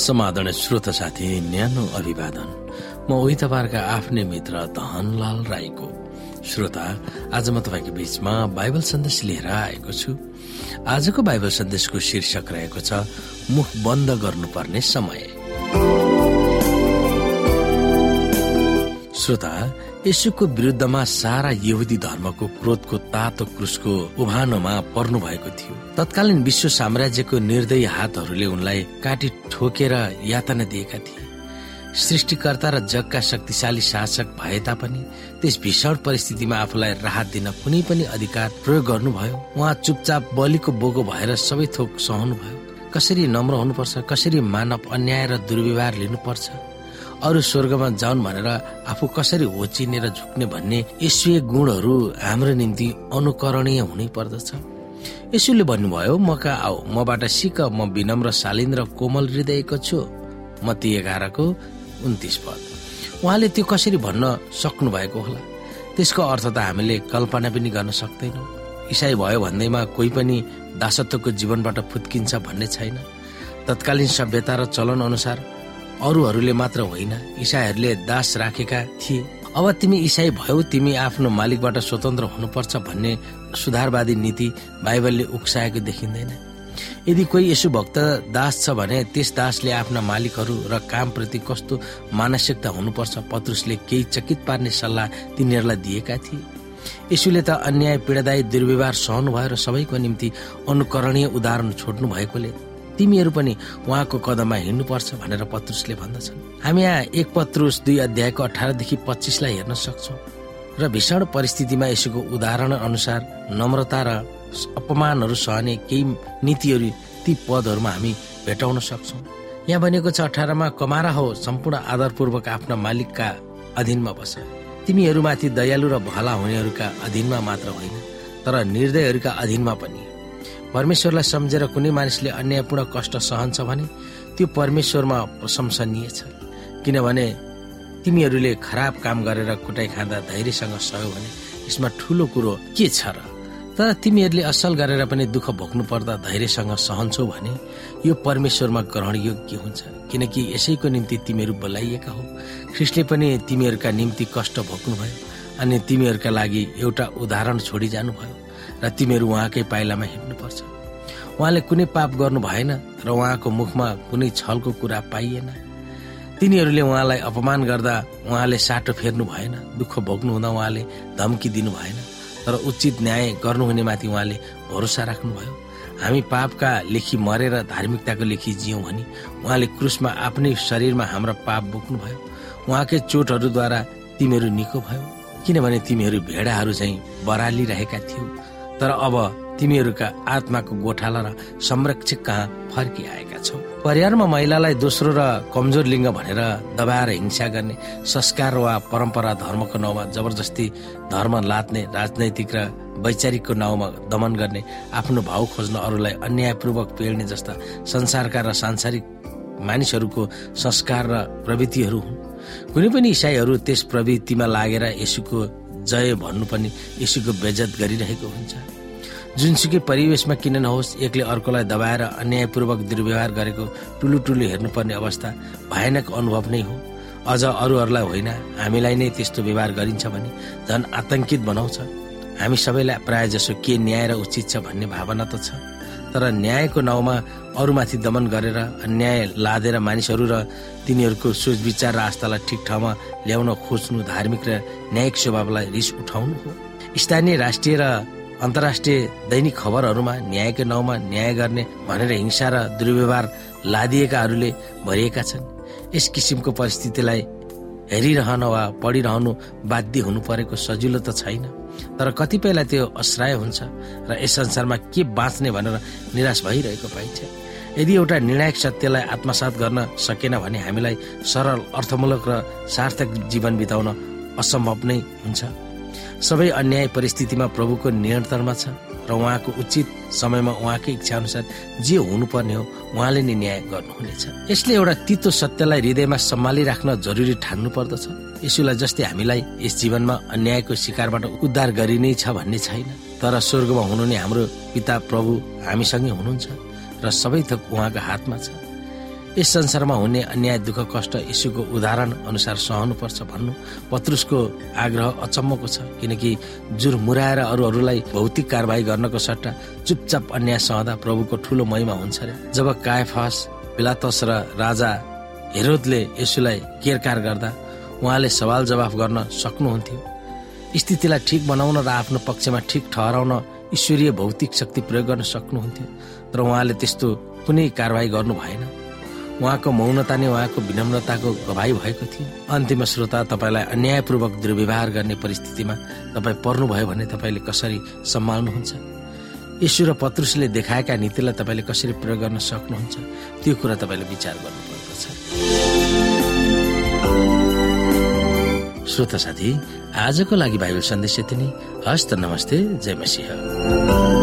समाधान श्रोत साथी न्यानो अभिवादन। म उही तपाईँहरूका आफ्नै मित्र धनलाल राईको श्रोता। आज म तपाईँको बीचमा बाइबल सन्देश लिएर आएको छु। आजको बाइबल सन्देशको शीर्षक रहेको छ मुख बन्द गर्नुपर्ने समय। श्रोता यसुको विरुद्धमा सारा यहुदी धर्मको क्रोधको तातो क्रुसको उभानोमा पर्नु भएको थियो। तत्कालीन विश्व साम्राज्यको निर्दयी हातहरूले उनलाई काटी ठोकेर यातना दिएका थिए। सृष्टिकर्ता र जगका शक्तिशाली शासक भए तापनि त्यस भीषण परिस्थितिमा आफूलाई राहत दिन कुनै पनि अधिकार प्रयोग गर्नुभयो। उहाँ चुपचाप बलिको बोगो भएर सबै थोक सहनु भयो कसरी नम्र हुनुपर्छ कसरी मानव अन्याय र दुर्व्यवहार लिनुपर्छ? अरू स्वर्गमा जाउन् भनेर आफू कसरी होचिने र झुक्ने भन्ने यसुय गुणहरू हाम्रो निम्ति अनुकरणीय हुनै पर्दछ। यसुले भन्नुभयो म कहाँ आऊ? मबाट सिक म विनम्र शालीन र कोमल हृदयको छु। म ती एघारको उन्तिस पद। उहाँले त्यो कसरी भन्न सक्नु भएको होला? त्यसको अर्थ त हामीले कल्पना पनि गर्न सक्दैनौँ। इसाई भयो भन्दैमा कोही पनि दासत्वको जीवनबाट फुत्किन्छ भन्ने छैन। तत्कालीन सभ्यता र चलन अनुसार अरूहरूले मात्र होइन इसाईहरूले दास राखेका थिए। अब तिमी इसाई भयौ तिमी आफ्नो मालिकबाट स्वतन्त्र हुनुपर्छ भन्ने सुधारवादी नीति बाइबलले उक्साएको देखिँदैन। यदि कोही यसो भक्त दास छ भने त्यस दासले आफ्ना मालिकहरू र कामप्रति कस्तो मानसिकता हुनुपर्छ पत्रुसले केही चकित पार्ने सल्लाह तिनीहरूलाई दिएका थिए। यसुले त अन्याय पीडादायी दुर्व्यवहार सहनु भयो र सबैको निम्ति अनुकरणीय उदाहरण छोड्नु भएकोले तिमीहरू पनि उहाँको कदममा हिँड्नुपर्छ भनेर पत्रुसले भन्दछन्। हामी यहाँ एक पत्रुस दुई अध्यायको अठारदेखि पच्चिसलाई हेर्न सक्छौ र भीषण परिस्थितिमा यसोको उदाहरण अनुसार नम्रता र अपमानहरू सहने केही नीतिहरू ती पदहरूमा हामी भेटाउन सक्छौँ। यहाँ भनेको छ अठारमा कमारा हो सम्पूर्ण आदरपूर्वक आफ्ना मालिकका अधीनमा बस। तिमीहरूमाथि दयालु र भला हुनेहरूका अधीनमा मात्र होइन तर निर्दयहरूका अधीनमा पनि। परमेश्वरलाई सम्झेर कुनै मानिसले अन्यायपूर्ण कष्ट सहन्छ भने त्यो परमेश्वरमा प्रशंसनीय छ। किनभने तिमीहरूले खराब काम गरेर कुटाइ खाँदा धैर्यसँग सह्यो भने यसमा ठुलो कुरो के छ र? तर तिमीहरूले असल गरेर पनि दुःख भोग्नु पर्दा धैर्यसँग सहन्छौ भने यो परमेश्वरमा ग्रहण योग्य हुन्छ। किनकि यसैको निम्ति तिमीहरू बोलाइएका हो। ख्रिस्टले पनि तिमीहरूका निम्ति कष्ट भोग्नुभयो अनि तिमीहरूका लागि एउटा उदाहरण छोडी जानुभयो र तिमीहरू उहाँकै पाइलामा हिँड्नुपर्छ। उहाँले कुनै पाप गर्नु भएन र उहाँको मुखमा कुनै छलको कुरा पाइएन। तिनीहरूले उहाँलाई अपमान गर्दा उहाँले साटो फेर्नु भएन दुःख भोग्नु हुँदा उहाँले धम्की दिनु भएन तर उचित न्याय गर्नुहुने माथि उहाँले भरोसा राख्नुभयो। हामी पापका लेखी मरेर धार्मिकताको लेखी जियौँ भने उहाँले क्रुसमा आफ्नै शरीरमा हाम्रो पाप बोक्नुभयो। उहाँकै चोटहरूद्वारा तिमीहरू निको भयो। किनभने तिमीहरू भेडाहरू चाहिँ बरालिरहेका थियौ। तर अब तिमीहरूका आत्माको गोठाला र संरक्षक कहाँ फर्किआएका छौ। परिवारमा महिलालाई दोस्रो र कमजोर लिङ्ग भनेर दबाएर हिंसा गर्ने संस्कार वा परम्परा धर्मको नाउँमा जबरजस्ती धर्म लात्ने राजनैतिक र वैचारिकको नाउँमा दमन गर्ने आफ्नो भाउ खोज्न अरूलाई अन्यायपूर्वक पेल्ने जस्ता संसारका र सांसारिक मानिसहरूको संस्कार र प्रवृत्तिहरू हुन्। कुनै पनि इसाईहरू त्यस प्रवृत्तिमा लागेर यसुको जय भन्नु पनि यसुको बेजत गरिरहेको हुन्छ। जुनसुकै परिवेशमा किन नहोस् एकले अर्कोलाई दबाएर अन्यायपूर्वक दुर्व्यवहार गरेको टुलु टुलु हेर्नुपर्ने अवस्था भयानक अनुभव नै हो। अझ अरूहरूलाई होइन हामीलाई नै त्यस्तो व्यवहार गरिन्छ भने झन् आतंकित बनाउँछ। हामी सबैलाई प्राय जसो के न्याय र उचित छ भन्ने भावना त छ। तर न्यायको नाउँमा अरूमाथि दमन गरेर अन्याय लादेर मानिसहरू र तिनीहरूको सोच विचार र आस्थालाई ठिक ठाउँमा ल्याउन खोज्नु धार्मिक र न्यायिक स्वभावलाई रिस उठाउनु हो। स्थानीय राष्ट्रिय र अन्तर्राष्ट्रिय दैनिक खबरहरूमा न्यायको नाउँमा न्याय गर्ने भनेर हिंसा र दुर्व्यवहार लादिएकाहरूले भरिएका छन्। यस किसिमको परिस्थितिलाई हेरिरहन वा पढिरहनु बाध्य हुनु परेको सजिलो त छैन। तर कतिपयलाई त्यो अश्राय हुन्छ र यस संसारमा के बाँच्ने भनेर निराश भइरहेको पाइन्छ। यदि एउटा निर्णायक सत्यलाई आत्मसात गर्न सकेन भने हामीलाई सरल अर्थमूलक र सार्थक जीवन बिताउन असम्भव नै हुन्छ। सबै अन्याय परिस्थितिमा प्रभुको नियन्त्रणमा छ। र उहाँको उचित समयमा उहाँकै इच्छा अनुसार जे हुनुपर्ने हो उहाँले नै न्याय गर्नुहुनेछ। यसले एउटा तितो सत्यलाई हृदयमा सम्हाली राख्न जरुरी ठान्नु पर्दछ यसुलाई जस्तै हामीलाई यस जीवनमा अन्यायको शिकारबाट उद्धार गरिनै छ भन्ने छैन। तर स्वर्गमा हुनुहुने हाम्रो पिता प्रभु हामीसँगै हुनुहुन्छ र सबै थोक उहाँको हातमा छ। यस संसारमा हुने अन्याय दुःख कष्ट यीशुको उदाहरण अनुसार सहनुपर्छ भन्नु पत्रुसको आग्रह अचम्मको छ किनकि जुर मुराएर अरूहरूलाई भौतिक कारवाही गर्नको सट्टा चुपचाप अन्याय सहँदा प्रभुको ठुलो महिमा हुन्छ रे। जब कायफास पिलातस र राजा हेरोदले यसुलाई केरकार गर्दा उहाँले सवाल जवाफ गर्न सक्नुहुन्थ्यो स्थितिलाई ठिक बनाउन र आफ्नो पक्षमा ठिक ठहराउन ईश्वरीय भौतिक शक्ति प्रयोग गर्न सक्नुहुन्थ्यो तर उहाँले त्यस्तो कुनै कारवाही गर्नु भएन। उहाँको मौनता नै उहाँको विनम्रताको गवाई भएको थियो। अन्तिम श्रोता तपाईँलाई अन्यायपूर्वक दुर्व्यवहार गर्ने परिस्थितिमा तपाईँ पर्नुभयो भने तपाईँले कसरी सम्हाल्नुहुन्छ? यशु र पत्रुसले देखाएका नीतिलाई तपाईँले कसरी प्रयोग गर्न सक्नुहुन्छ? त्यो कुरा तपाईँले विचार गर्नुपर्दछ। श्रोता साथी आजको लागि बाइबल सन्देश यति नै। हस्त नमस्ते जय मसिंह।